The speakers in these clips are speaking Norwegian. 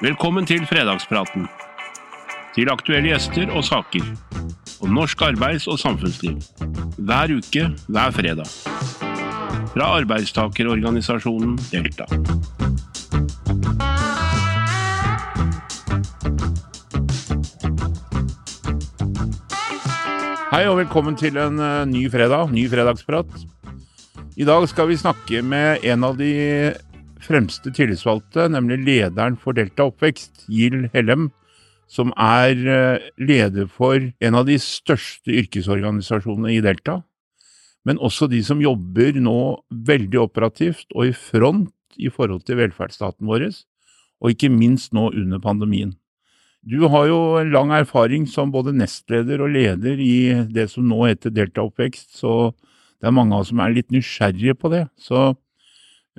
Velkommen til fredagspraten. Til aktuelle gjester og saker. Om norsk arbeids- og samfunnsliv. Hver uke, hver fredag. Fra arbeidstakerorganisasjonen Delta. Hei og velkommen til en eh, ny fredag, ny fredagsprat. I dag skal vi snakke med en av de fremste tillitsvalgte, nemlig lederen for Delta Oppvekst, Gild Hellem, som er eh, leder for en av de største yrkesorganisasjonene i Delta. Men også de som jobber nå veldig operativt og i front i forhold til velferdsstaten vår, og ikke minst nå under pandemien. Du har jo lang erfaring som både nestleder og leder i det som nå heter Delta Oppvekst, så det er mange av oss som er litt nysgjerrige på det. Så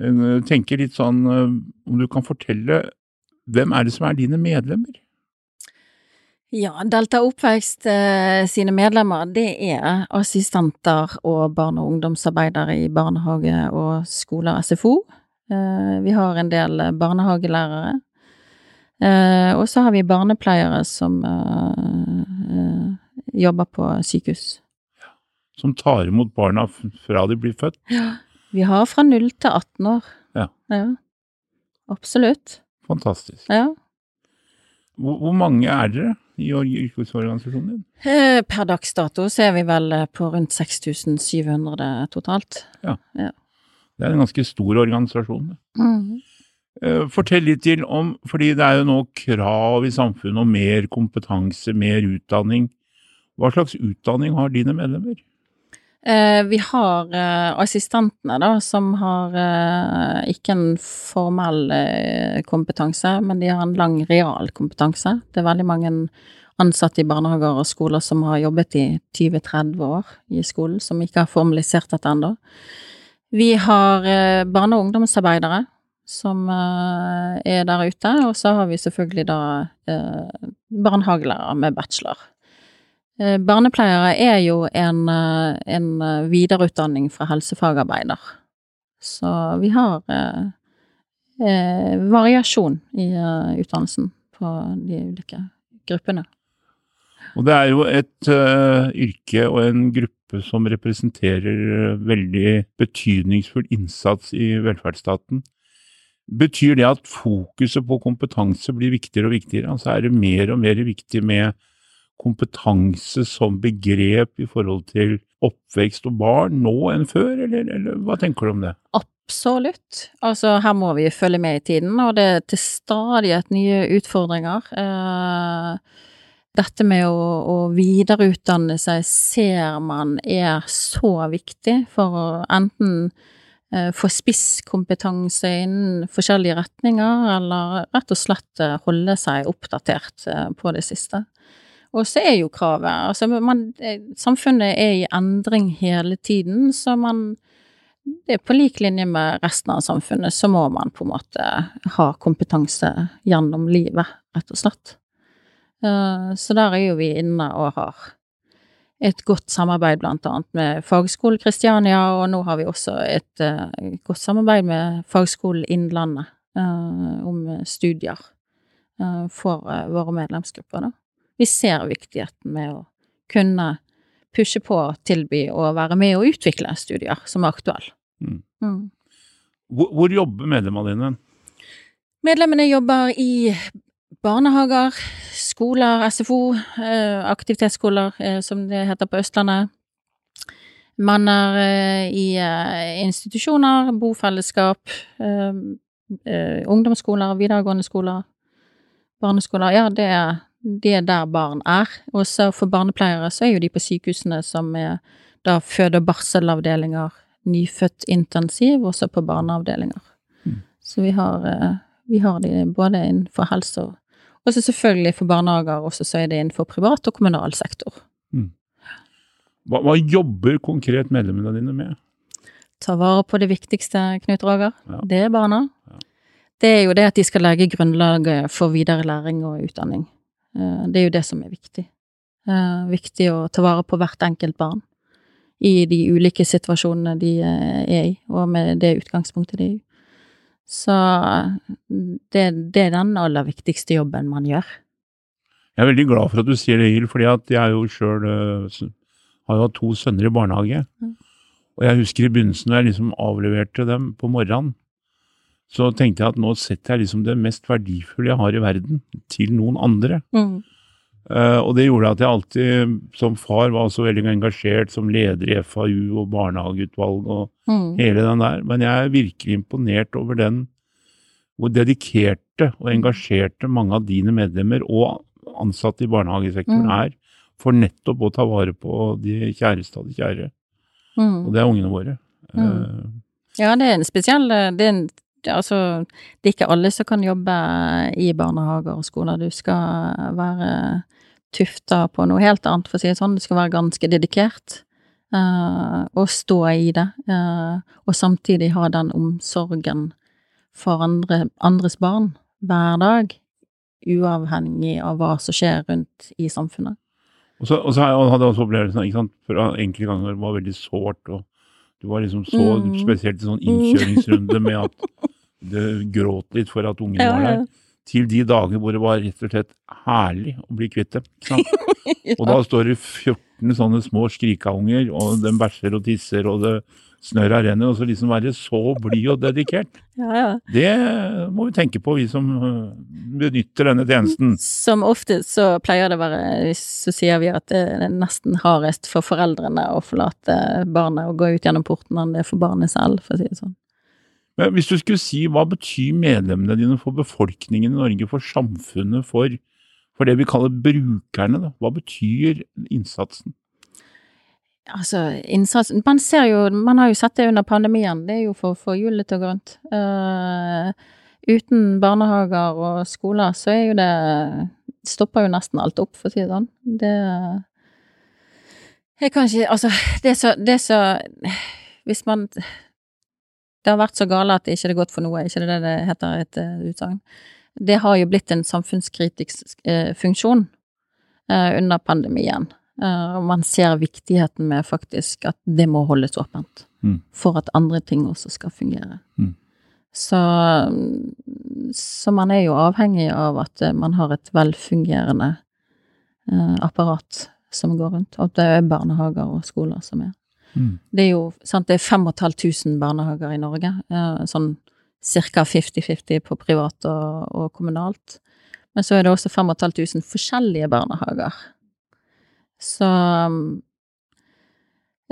jeg tenker litt sånn eh, om du kan fortelle hvem er det som er dine medlemmer? Ja, Delta Oppvekst eh, sine medlemmer, det er assistenter og barne- og ungdomsarbeidere i barnehage og skoler SFO. Eh, vi har en del barnehagelærere. Eh, og så har vi barnepleiere som eh, eh, jobber på sykehus. Som tar imot barna fra de blir født? Ja. Vi har fra 0 til 18 år. Ja. ja. Absolutt. Fantastisk. Ja. Hvor, hvor mange er dere i yrkesorganisasjonen din? Eh, Per dags dato så er vi vel eh, på rundt 6700 totalt. Det er en ganske stor organisasjon. Mm. Eh, Fortell litt til om, fordi det er jo nå krav i samfunnet om mer kompetanse, mer utdanning. Hva slags utdanning har dine medlemmer? Eh, vi har eh, assistentene, da, som har eh, ikke en formell kompetanse, men de har en lang realkompetanse. Det er veldig mange ansatte i barnehager og skoler som har jobbet i 20-30 år i skolen, som ikke har formalisert dette ennå. Vi har barne- og ungdomsarbeidere som er der ute, og så har vi selvfølgelig da eh, barnehagelærere med bachelor. Eh, Barnepleiere er jo en, eh, en eh, videreutdanning fra helsefagarbeider. Så vi har eh, variasjon i utdannelsen på de ulike gruppene. Og det er jo et uh, yrke og en gruppe som representerer veldig betydningsfull innsats i velferdsstaten. Betyr det at fokuset på kompetanse blir viktigere og viktigere? Altså er det mer og mer viktig med kompetanse som begrep i forhold til oppvekst og barn nå enn før, eller, eller hva tenker du om det? Absolutt. Altså, her må vi følge med i tiden, og det er til stadighet nye utfordringer. Eh, dette med å, å videreutdanne seg ser man er så viktig for å enten eh, få spisskompetanse innen forskjellige retninger, eller rett og slett eh, holde seg oppdatert på det siste. Og så er jo kravet Altså, man, eh, samfunnet er i endring hele tiden, så man det er på lik linje med resten av samfunnet, så må man på en måte ha kompetanse gjennom livet, rett og slett. Eh, Så der er jo vi inne og har et godt samarbeid blant annet med Fagskolen Kristiania, og nå har vi også et eh, godt samarbeid med Fagskolen Innlandet om studier for våre medlemsgrupper, da. Vi ser viktigheten med å kunne pushe på, tilby og være med å utvikle studier som er aktuelle. Mm. Mm. Hvor, hvor jobber medlemmene dine? Medlemmene jobber i barnehager, skoler, SFO, eh, aktivitetsskoler, eh, som det heter på Østlandet. Man er eh, i institusjoner, bofellesskap, ungdomsskoler, videregående skoler, barneskoler. Ja, det er, det er der barn er. Og så for barnepleiere så er jo de på sykehusene som er da føde- og barselavdelinger, nyfødt intensiv, også på barneavdelinger. Mm. Så vi har, eh, vi har de både innenfor helse og og så selvfølgelig for barnehager, også så er det innenfor privat og kommunal sektor. Hva, hva jobber konkret medlemmene dine med? Ta vare på det viktigste, Knut Roger. Ja. Det er barna. Ja. Det er jo det at de skal legge grunnlaget for videre læring og utdanning. Eh, Det er jo det som er viktig. Eh, Viktig å ta vare på hvert enkelt barn i de ulike situasjonene de eh, er i, og med det utgangspunktet de er i. Så det, det er den aller viktigste jobben man gjør. Jeg er veldig glad for at du sier det, Hill, fordi at jeg jo sjøl har jo hatt to sønner i barnehage. Mm. Og jeg husker i begynnelsen da jeg liksom avleverte dem på morgenen, så tenkte jeg at nå setter jeg liksom det mest verdifulle jeg har i verden, til noen andre. Mm. Uh, og det gjorde at jeg alltid som far var så veldig engasjert som leder i FAU og barnehageutvalg og Mm. hele den der. Men jeg er virkelig imponert over den hvor dedikerte og engasjerte mange av dine medlemmer og ansatte i barnehagesektoren Mm. er for nettopp å ta vare på de kjæreste av de kjære. Mm. Og det er ungene våre. Mm. Eh, Ja, det er en spesiell det er en, Altså, det er ikke alle som kan jobbe i barnehager og skoler. Du skal være tufta på noe helt annet, for å si det sånn. Du skal være ganske dedikert uh, og stå i det. Uh, og samtidig ha den omsorgen for andre, andres barn hver dag, uavhengig av hva som skjer rundt i samfunnet. Og så, og så hadde jeg også opplevelsen ikke sant, for enkelte ganger det var veldig sårt, og du var liksom så Mm. spesielt i sånn innkjøringsrunde med at det gråt litt for at ungen var der, til de dager hvor det var rett og slett herlig å bli kvitt dem. ja. Og da står det 14 sånne små skrikaunger, og den bæsjer og tisser, og det snørra renner, og så liksom være så blid og dedikert. ja, ja. Det må vi tenke på, vi som øh, benytter denne tjenesten. Som ofte så pleier det å være, så sier vi at det er nesten hardest for foreldrene å forlate barnet og gå ut gjennom porten enn det er for barnet selv, for å si det sånn. Men hvis du skulle si, hva betyr medlemmene dine for befolkningen i Norge, for samfunnet, for, for det vi kaller brukerne? Da? Hva betyr innsatsen? Altså, innsats Man ser jo, man har jo sett det under pandemien, det er jo for å få hjulet til å gå rundt. Uh, uten barnehager og skoler så er jo det Stopper jo nesten alt opp, for å si det sånn. Det Jeg kan ikke Altså, det er så, det er så Hvis man Det har vært så gale at det ikke er godt for noe, ikke det det heter et uh, utsagn? Det har jo blitt en samfunnskritisk eh, funksjon eh, under pandemien. Eh, og man ser viktigheten med faktisk at det må holdes åpent. Mm. For at andre ting også skal fungere. Mm. Så, så man er jo avhengig av at eh, man har et velfungerende eh, apparat som går rundt. Og det er barnehager og skoler som er. Mm. Det er jo sant, det er 5500 barnehager i Norge. eh, sånn ca. 50-50 på privat og, og kommunalt. Men så er det også 5500 forskjellige barnehager. Så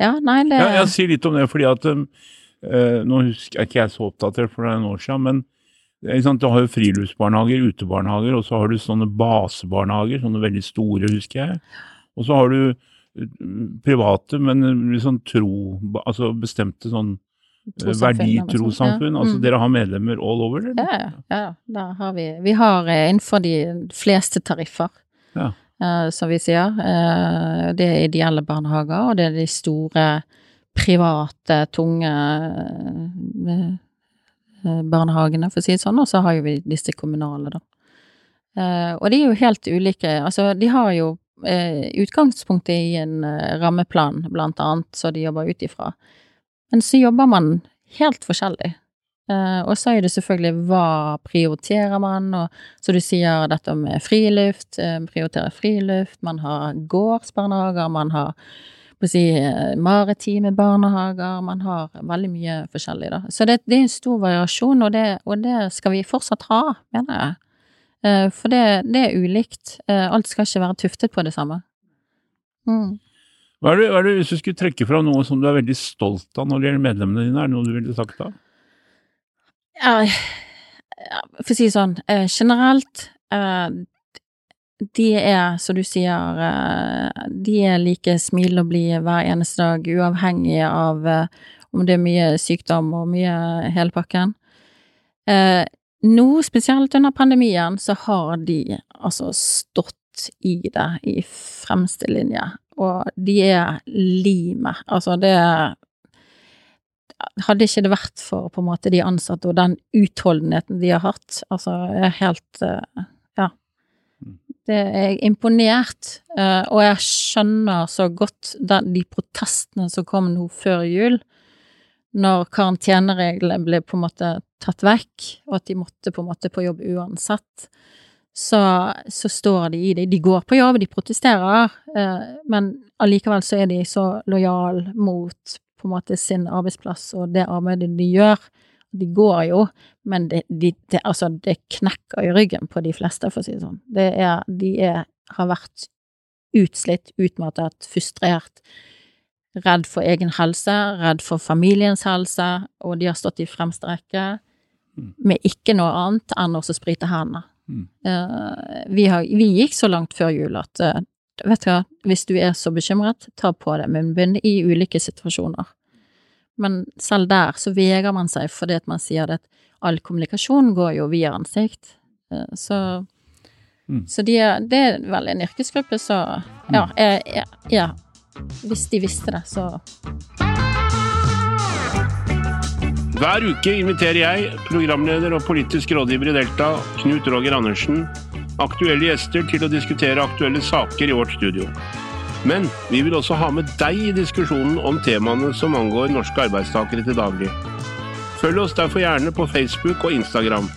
Ja, nei, det Ja, jeg sier litt om det, fordi at eh, Nå husker, er ikke jeg så oppdatert, for det er en år siden, men du har jo friluftsbarnehager, utebarnehager, og så har du sånne basebarnehager, sånne veldig store, husker jeg. Og så har du private, men sånn tro, altså bestemte sånn eh, Trossamfunn, verditrosamfunn. ja. Altså Mm. dere har medlemmer all over, eller? Ja, ja, ja. Har vi Vi har eh, innenfor de fleste tariffer, Ja. uh, som vi sier. Uh, det er ideelle barnehager, og det er de store private, tunge eh, eh, barnehagene, for å si det sånn. Og så har jo vi disse kommunale, da. Eh, og de er jo helt ulike. Altså, de har jo eh, utgangspunktet i en eh, rammeplan, blant annet, så de jobber ut ifra. Men så jobber man helt forskjellig. Eh, og så er det selvfølgelig hva prioriterer man, og så du sier dette med friluft, eh, prioriterer friluft, man har gårdsbarnehager, man har si, eh, maritime barnehager, man har veldig mye forskjellig, da. Så det, det er en stor variasjon, og det, og det skal vi fortsatt ha, mener jeg. Eh, for det, det er ulikt. Eh, alt skal ikke være tuftet på det samme. Mm. Hva er, det, hva er det, hvis du skulle trekke fram noe som du er veldig stolt av når det gjelder medlemmene dine, er det noe du ville sagt da? Ja, for å si det sånn, eh, generelt De er, som du sier, de er like smilende og blide hver eneste dag, uavhengig av om det er mye sykdom og mye hele pakken. Nå, spesielt under pandemien, så har de altså stått i det i fremste linje, og de er limet. Altså, det hadde ikke det vært for på en måte de ansatte og den utholdenheten de har hatt, altså jeg er helt eh, Ja. Det er jeg imponert, eh, og jeg skjønner så godt den, de protestene som kom nå før jul, når karantenereglene ble på en måte tatt vekk, og at de måtte på en måte på jobb uansett, så, så står de i det. De går på jobb, de protesterer, eh, men allikevel så er de så lojal mot på en måte sin arbeidsplass og det arbeidet de gjør. De går jo, men det, de, de, altså, det knekker i ryggen på de fleste, for å si det sånn. Det er, de er, har vært utslitt, utmattet, frustrert, redd for egen helse, redd for familiens helse, og de har stått i fremste rekke med ikke noe annet enn å sprite hendene. Mm. Uh, vi, har, vi gikk så langt før jul at uh, vet du hva, hvis du er så bekymret, ta på deg munnbind i ulike situasjoner. Men selv der så vegrer man seg fordi at man sier at all kommunikasjon går jo via ansikt. Uh, Så, Mm. så de er, det er vel en yrkesgruppe så Ja, jeg, jeg, ja. Hvis de visste det, så Hver uke inviterer jeg, programleder og politisk rådgiver i Delta, Knut Roger Andersen, aktuelle gjester til å diskutere aktuelle saker i vårt studio. Men vi vil også ha med deg i diskusjonen om temaene som angår norske arbeidstakere til daglig. Følg oss derfor gjerne på Facebook og Instagram,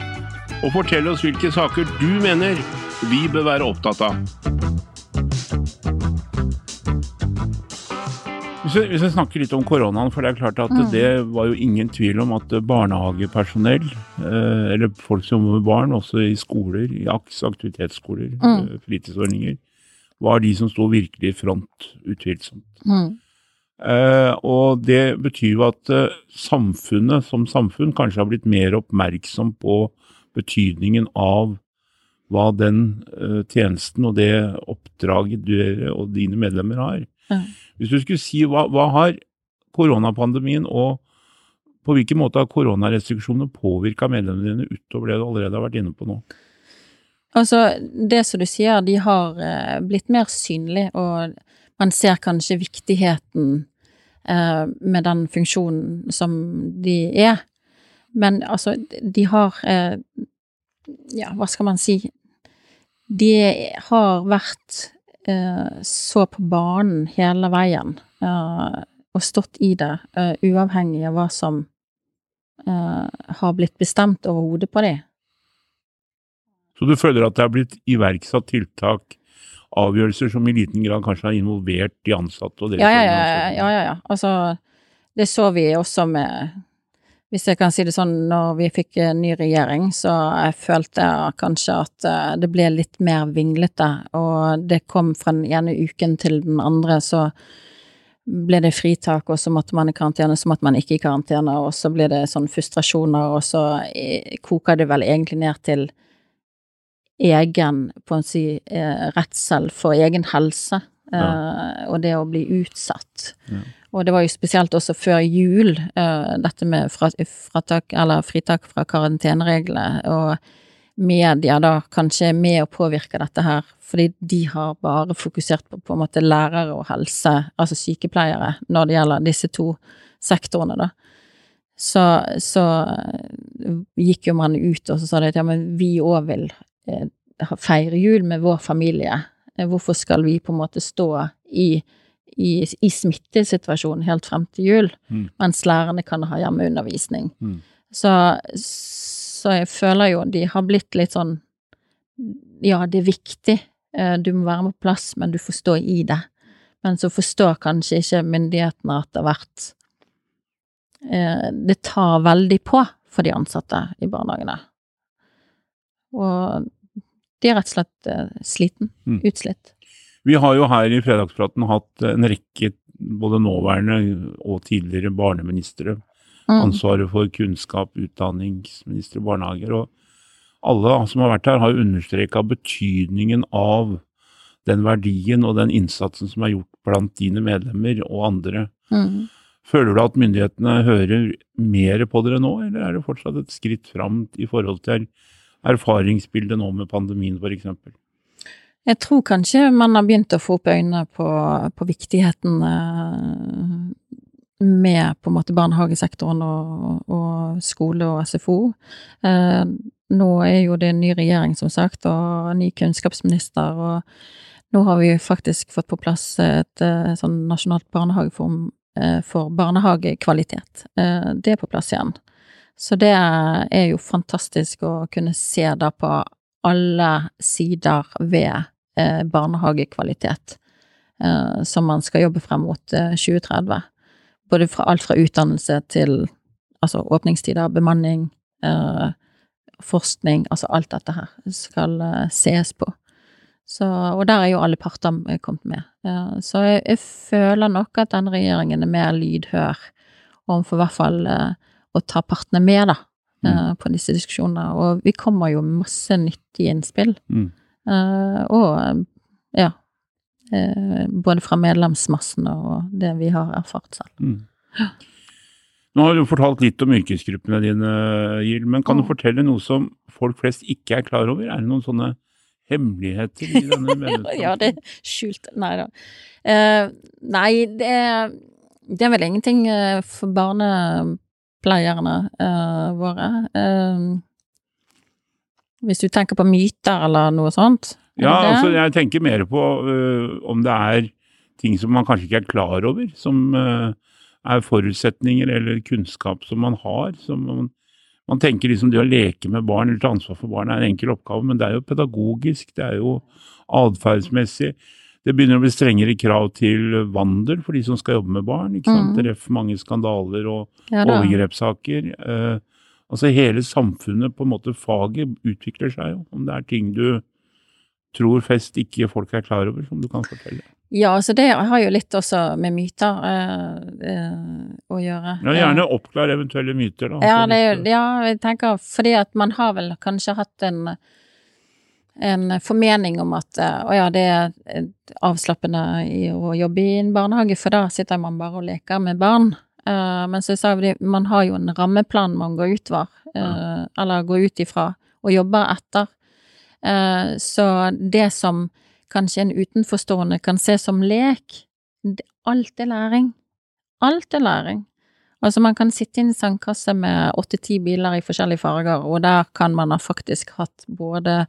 og fortell oss hvilke saker du mener vi bør være opptatt av. Hvis vi, hvis vi snakker litt om koronaen, for det er klart at Mm. det var jo ingen tvil om at barnehagepersonell, eh, eller folk som med barn, også i skoler, i AKS, aktivitetsskoler, Mm. eh, fritidsordninger, var de som sto virkelig i front, utvilsomt. mm, Eh, og det betyr jo at eh, samfunnet som samfunn kanskje har blitt mer oppmerksom på betydningen av hva den eh, tjenesten og det oppdraget du og dine medlemmer har. Ja. Hvis du skulle si hva, hva har koronapandemien og på hvilken måte har koronarestriksjonene påvirka medlemmene dine utover det du allerede har vært inne på nå? Altså, det som du sier, de har eh, blitt mer synlige, og man ser kanskje viktigheten eh, med den funksjonen som de er. Men altså, de har eh, Ja, hva skal man si? De har vært så på banen hele veien eh, og stått i det, eh, uavhengig av hva som eh, har blitt bestemt over hodet på dem. Så du føler at det er blitt iverksatt tiltak, avgjørelser som i liten grad kanskje har involvert de ansatte og deres Ja, ja, ja, ja, ja, ja. Altså, det så vi også med Hvis jeg kan si det sånn, når vi fikk en ny regjering, så jeg følte kanskje at eh, det ble litt mer vinglete, og det kom fra den ene uken til den andre, så ble det fritak, og så måtte man i karantene, så måtte man ikke i karantene, og så ble det sånn frustrasjoner, og så eh, koker det vel egentlig ned til egen, på en si, eh, redsel for egen helse, ja. og det å bli utsatt. Ja. Og det var jo spesielt også før jul, eh, dette med fratak, fritak fra karantenereglene, og media da kanskje er med å påvirke dette her, fordi de har bare fokusert på på en måte lærere og helse, altså sykepleiere, når det gjelder disse to sektorene, da. Så, så gikk jo man ut og så sa at ja, men vi òg vil eh, feire jul med vår familie. Eh, Hvorfor skal vi på en måte stå i, i, i smittesituasjonen helt frem til jul, Mm. mens lærerne kan ha hjemmeundervisning? Mm. Så, så jeg føler jo de har blitt litt sånn Ja, det er viktig, eh, du må være med på plass, men du får stå i det. Men så forstår kanskje ikke myndighetene at det har vært eh, Det tar veldig på for de ansatte i barnehagene. Og de er rett og slett eh, sliten. Mm. Utslitt. Vi har jo her i Fredagspraten hatt en rekke både nåværende og tidligere barneministre. Mm. Ansvaret for kunnskap, utdanningsministre, barnehager. Og alle som har vært her, har understreka betydningen av den verdien og den innsatsen som er gjort blant dine medlemmer og andre. Mm. Føler du at myndighetene hører mer på dere nå, eller er det fortsatt et skritt fram i forhold til erfaringsbildet nå med pandemien f.eks.? Jeg tror kanskje man har begynt å få opp øynene på, på viktigheten eh, med på en måte barnehagesektoren og, og skole og SFO. Eh, nå er jo det en ny regjering, som sagt, og en ny kunnskapsminister, og nå har vi faktisk fått på plass et eh, sånn nasjonalt barnehageform eh, for barnehagekvalitet. Eh, det er på plass igjen. Så det er jo fantastisk å kunne se da på alle sider ved barnehagekvalitet eh, som man skal jobbe frem mot eh, 2030. Både fra alt fra utdannelse til altså åpningstider, bemanning, eh, forskning, altså alt dette her skal eh, ses på. Så, og der er jo alle parter eh, kommet med. Eh, så jeg, jeg føler nok at denne regjeringen er mer lydhør overfor i hvert fall eh, å ta partene med, da, mm. på disse diskusjonene. Og vi kommer jo masse nyttige innspill. Mm. Eh, og ja. eh, både fra medlemsmassen og det vi har erfart selv. Mm. Nå har du fortalt litt om yrkesgruppene dine, Gild, men kan du Mm. fortelle noe som folk flest ikke er klar over? Er det noen sånne hemmeligheter i denne ja, det er skjult Nei da. Uh, nei, det er, det er vel ingenting for barnepleierne uh, våre. Eh, hvis du tenker på myter eller noe sånt. Ja, altså jeg tenker mer på uh, om det er ting som man kanskje ikke er klar over, som uh, er forutsetninger eller kunnskap som man har. Som man, man tenker liksom det å leke med barn eller ta ansvar for barn er en enkel oppgave, men det er jo pedagogisk, det er jo atferdsmessig. Det begynner å bli strengere krav til vandel for de som skal jobbe med barn. ikke sant? Mm. Er mange skandaler og ja, overgrepssaker. Eh, altså hele samfunnet, på en måte faget, utvikler seg jo. Om det er ting du tror fest ikke folk er klar over, som du kan fortelle. Ja, altså det har jo litt også med myter eh, eh, å gjøre. Ja, Gjerne oppklar eventuelle myter, da. Ja, det, er ja, jeg tenker fordi at man har vel kanskje hatt en en formening om at eh, å ja, det er eh, avslappende i å jobbe i en barnehage, for da sitter man bare og leker med barn. Eh, men så sa vi man har jo en rammeplan man går utvar, eh, eller går ut ifra, og jobber etter. Uh, så det som kanskje en utenforstående kan se som lek, alt er læring. Alt er læring. Altså man kan sitte i en sandkasse med åtte-ti biler i forskjellige farger, og der kan man ha faktisk hatt både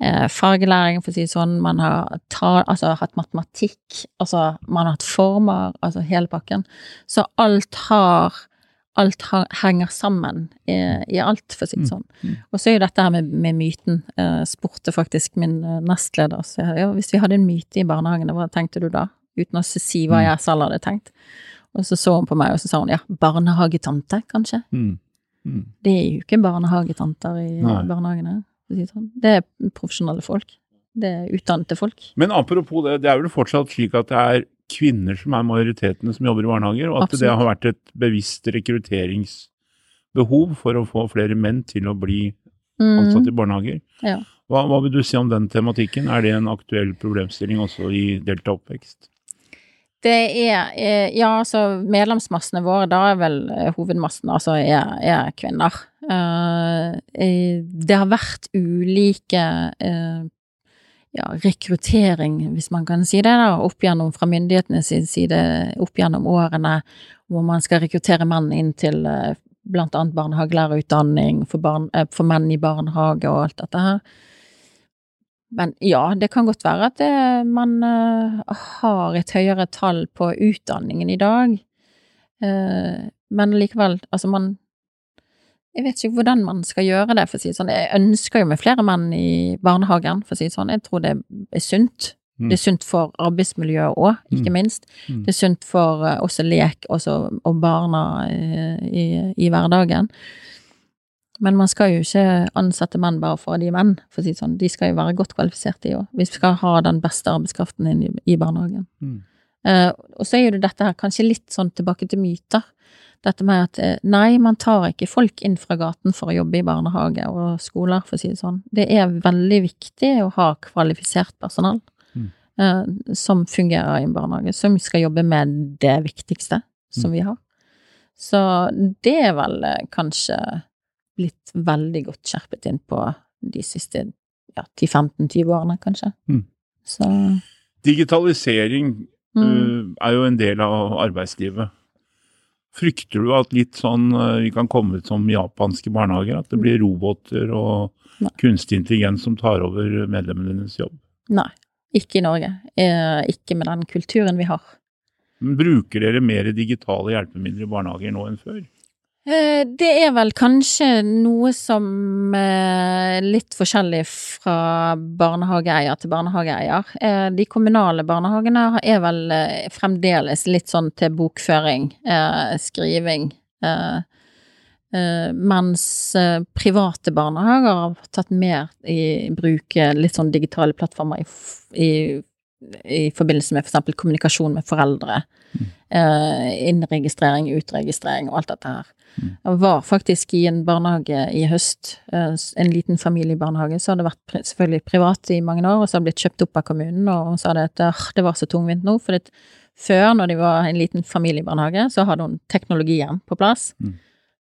eh, fargelæring, for å si det sånn, man har ta, altså, hatt matematikk, altså man har hatt former, altså hele pakken. Så alt har Alt henger sammen i, i alt, for å si det sånn. mm. Og så er jo dette her med, med myten, eh, spurte faktisk min eh, nestleder. Så jeg, ja, hvis vi hadde en myte i barnehagen, hva tenkte du da? Uten å si hva Mm. jeg selv hadde tenkt. Og så så hun på meg, og så sa hun ja, barnehagetante, kanskje? Mm. Mm. Det er jo ikke barnehagetanter i Nei. barnehagene. si det sånn. Er profesjonelle folk. Det er utdannede folk. Men apropos det, det er vel fortsatt slik at det er kvinner som er majoritetene som jobber i barnehager, og at det har vært et bevisst rekrutteringsbehov for å få flere menn til å bli ansatt i barnehager. Mm. Ja. Hva, hva vil du si om den tematikken? Er det en aktuell problemstilling også i Delta oppvekst? Det er eh, Ja, altså medlemsmassene våre, da er vel eh, hovedmassen altså er, er kvinner. Eh, det har vært ulike ja, rekruttering, hvis man kan si det, da, opp gjennom fra myndighetenes side opp gjennom årene, hvor man skal rekruttere menn inn til blant annet barnehagelærerutdanning for, barn, for menn i barnehage og alt dette her. Men ja, det kan godt være at det, man eh, har et høyere tall på utdanningen i dag. Eh, men likevel, altså man Jeg vet ikke hvordan man skal gjøre det, for å si det sånn. Jeg ønsker jo med flere menn i barnehagen, for å si det sånn. Jeg tror det er sunt. Mm. Det er sunt for arbeidsmiljøet òg, ikke Mm. minst. Mm. Det er sunt for eh, også lek også, og barna eh, i, i hverdagen. Men man skal jo ikke ansette menn bare for de menn, for å si sånn. De skal jo være godt kvalifisert, de òg. Vi skal ha den beste arbeidskraften inn i, barnehagen. Mm. Uh, og så er jo dette her kanskje litt sånn tilbake til myter. Dette med at uh, nei, man tar ikke folk inn fra gaten for å jobbe i barnehage og skoler, for å si det sånn. Det er veldig viktig å ha kvalifisert personell Mm. uh, som fungerer i en barnehage, som skal jobbe med det viktigste som vi har. Så det er vel kanskje blitt veldig godt skjerpet inn på de siste ja, 10-15-20 årene, kanskje. Mm. Så Digitalisering mm. uh, er jo en del av arbeidslivet. Frykter du at litt sånn uh, vi kan komme ut som japanske barnehager? At det blir roboter og Nei. kunstig intelligens som tar over medlemmene dines jobb? Nei, ikke i Norge. Uh, ikke med den kulturen vi har. Men bruker dere mer digitale hjelpemidler i barnehager nå enn før? Eh, Det er vel kanskje noe som er litt forskjellig fra barnehageeier til barnehageeier. Eh, De kommunale barnehagene er vel eh, fremdeles litt sånn til bokføring, eh, skriving. eh, eh, Mens eh, private barnehager har tatt mer i bruk eh, litt sånn digitale plattformer i, i, i forbindelse med for eksempel kommunikasjon med foreldre. eh, Innregistrering, utregistrering og alt dette her. Jeg var faktisk i en barnehage i høst, eh, en liten familiebarnehage, så hadde det vært selvfølgelig privat i mange år, og så hadde det blitt kjøpt opp av kommunen, og så hadde det at «Ah, det var så tungvint nå, for det, før, når de var en liten familiebarnehage, så hadde hun teknologien på plass. Mm.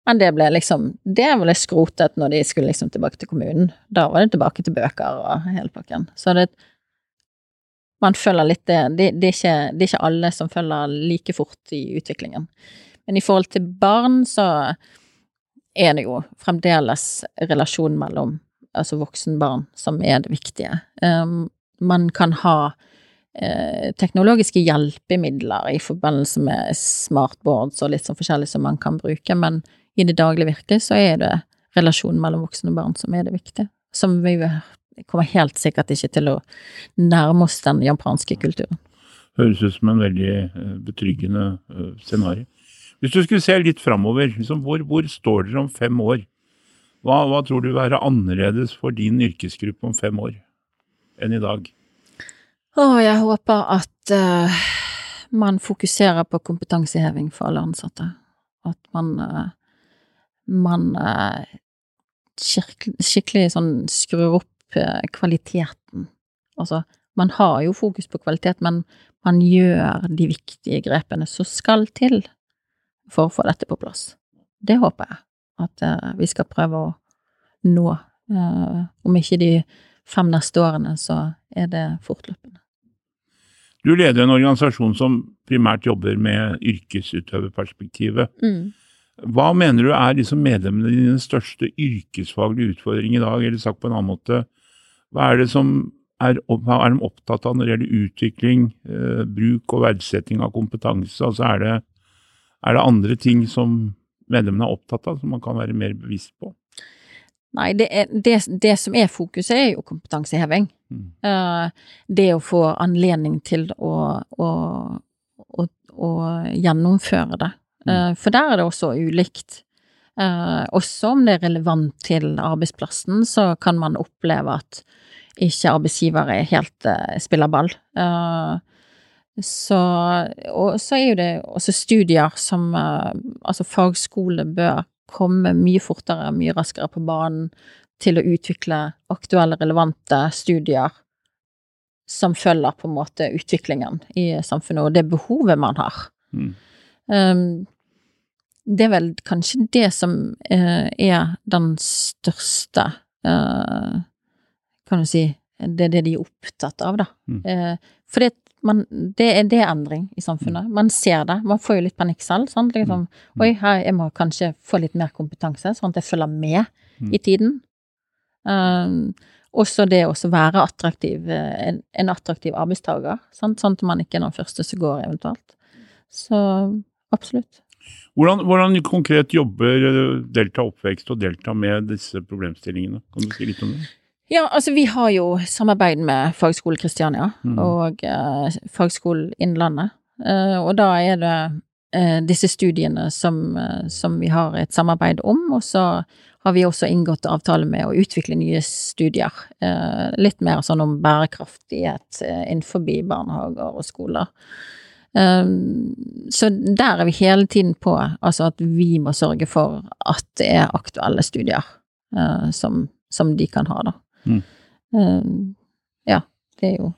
Men det ble liksom, det ble skrotet når de skulle liksom tilbake til kommunen. Da var det tilbake til bøker og hele pakken. Så det, man følger litt det, det, det, er ikke, det er ikke alle som følger like fort i utviklingen. Men i forhold til barn, så er det jo fremdeles relasjonen mellom altså voksen-barn som er det viktige. Um, man kan ha eh, teknologiske hjelpemidler i forbindelse med smartboards og litt sånn forskjellig som man kan bruke, men i det daglige virket så er det relasjonen mellom voksne og barn som er det viktige. Som vi kommer helt sikkert ikke til å nærme oss den japanske kulturen. Høres ut som en veldig eh, betryggende eh, scenario. Hvis du skulle se litt framover, liksom, hvor, hvor står dere om fem år? Hva, hva tror du vil være annerledes for din yrkesgruppe om fem år enn i dag? Å, jeg håper at uh, man fokuserer på kompetanseheving for alle ansatte. At man, uh, man uh, skikk- skikkelig sånn skrur opp kvaliteten. Altså, man har jo fokus på kvalitet, men man gjør de viktige grepene som skal til for å få dette på plass. Det håper jeg at eh, vi skal prøve å nå. Eh, om ikke de fem neste årene, så er det fortløpende. Du leder en organisasjon som primært jobber med yrkesutøverperspektivet. Mm. Hva mener du er liksom medlemmene dine største yrkesfaglige utfordring i dag, eller sagt på en annen måte, hva er det som er, er de opptatt av når det gjelder utvikling, eh, bruk og verdsetting av kompetanse? Altså er det, er det andre ting som medlemmene er opptatt av, som man kan være mer bevisst på? Nei, det, er, det, det som er fokuset, er jo kompetanseheving. Mm. Uh, det å få anledning til å, å, å, å gjennomføre det. Eh, for der er det også ulikt. Uh, også om det er relevant til arbeidsplassen, så kan man oppleve at ikke arbeidsgivere helt eh, spiller ball. Eh, så, og så er jo det også studier som eh, Altså, fagskole bør komme mye fortere, mye raskere på banen til å utvikle aktuelle, relevante studier som følger på en måte utviklingen i samfunnet, og det behovet man har. Mm. Um, det er vel kanskje det som uh, er den største uh, Kan du si Det er det de er opptatt av, da. Mm. Uh, for det, man, det, er, det er endring i samfunnet. Man ser det. Man får jo litt panikk selv. Sant? Liksom, Mm. Oi, her, jeg må kanskje få litt mer kompetanse, sånn at jeg følger med Mm. i tiden. Um, også det å være attraktiv, eh, en, en attraktiv arbeidstaker, sant? sånn at man ikke er den første som går, eventuelt. Så absolutt. Hvordan, hvordan konkret jobber eh, Delta Oppvekst og Delta med disse problemstillingene? Kan du si litt om det? Ja, altså vi har jo samarbeid med Fagskole Kristiania mm. og eh, Fagskolen Innlandet. Eh, og da er det eh, disse studiene som, eh, som vi har et samarbeid om, og så har vi også inngått avtale med å utvikle nye studier. Eh, litt mer sånn om bærekraftighet eh, innenfor barnehager og skoler. Så der er vi hele tiden på, altså at vi må sørge for at det er aktuelle studier som, som de kan ha, da. Mm. Eh, ja, det er jo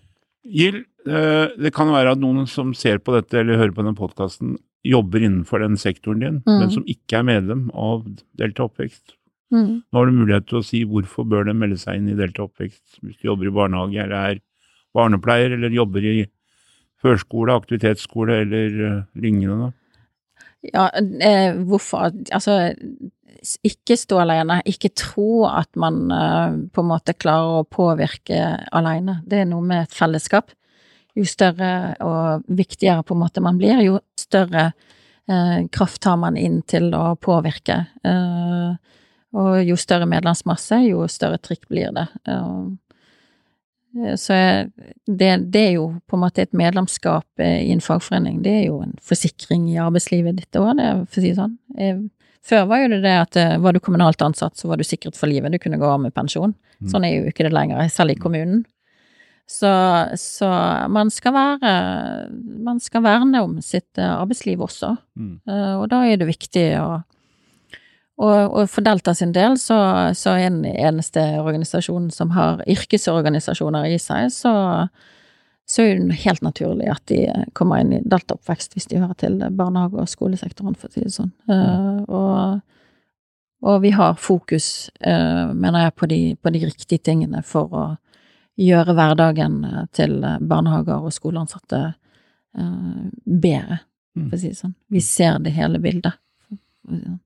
Gild, eh, det kan være at noen som ser på dette eller hører på denne podkasten, jobber innenfor den sektoren din, Mm. men som ikke er medlem av Delta Oppvekst. mm. Nå har du mulighet til å si hvorfor bør de melde seg inn i Delta Oppvekst hvis de jobber i barnehage eller er barnepleier eller jobber i førskole, aktivitetsskole eller eh, lignende. Ja, eh, hvorfor Altså, ikke stå alene. Ikke tro at man eh, på en måte klarer å påvirke alene. Det er noe med et fellesskap. Jo større og viktigere på en måte man blir, jo større eh, kraft har man inn til å påvirke. Eh, og jo større medlemsmasse, jo større trykk blir det. Eh, så det, det, er jo på en måte et medlemskap eh, i en fagforening. Det er jo en forsikring i arbeidslivet ditt òg, for å si det sånn. Eh, før var jo det det at var du kommunalt ansatt, så var du sikret for livet. Du kunne gå av med pensjon. Mm. Sånn er jo ikke det lenger, selv i kommunen. Så, så man skal være Man skal verne om sitt arbeidsliv også. Mm. Og da er det viktig å og, og, for Delta sin del så, så er den eneste organisasjonen som har yrkesorganisasjoner i seg, så, så er det helt naturlig at de kommer inn i Delta oppvekst hvis de hører til barnehage- og skolesektoren, for å si det sånn. Uh, og, og, vi har fokus, uh, mener jeg, på de, på de, riktige tingene for å gjøre hverdagen til barnehager og skoleansatte uh, bedre, for å si det sånn. Vi ser det hele bildet. For å si det sånn.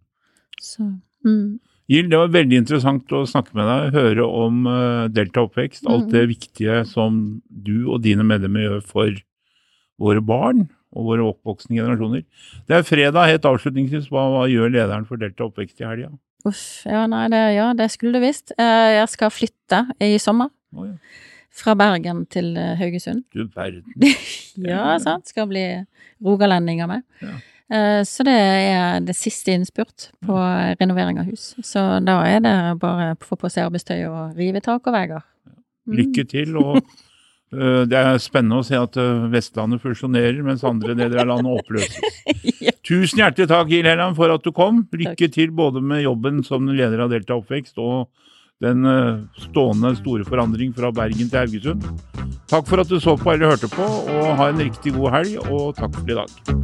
Så, mm. Jill, det var veldig interessant å snakke med deg, høre om uh, Delta oppvekst. Alt det mm. viktige som du og dine medlemmer gjør for våre barn og våre oppvoksende generasjoner. Det er fredag, helt avslutningsvis. Hva, hva gjør lederen for Delta oppvekst i helga? Uff, ja, nei, det, ja, det skulle du visst. Uh, jeg skal flytte i sommer. Oh, ja. Fra Bergen til uh, Haugesund. Du verden. ja, sant. Skal bli rogalending av meg. Ja. Eh, så det er det siste innspurt på renovering av hus. Så da er det bare å få på seg arbeidstøy og rive tak og vegger. Mm. Lykke til. og uh, Det er spennende å se at uh, Vestlandet fusjonerer, mens andre deler av landet oppløses. ja. Tusen hjertelig takk, Gil Helland, for at du kom. Lykke takk. til både med jobben som leder av Delta Oppvekst og den stående store forandring fra Bergen til Haugesund. Takk for at du så på eller hørte på, og ha en riktig god helg, og takk for i dag.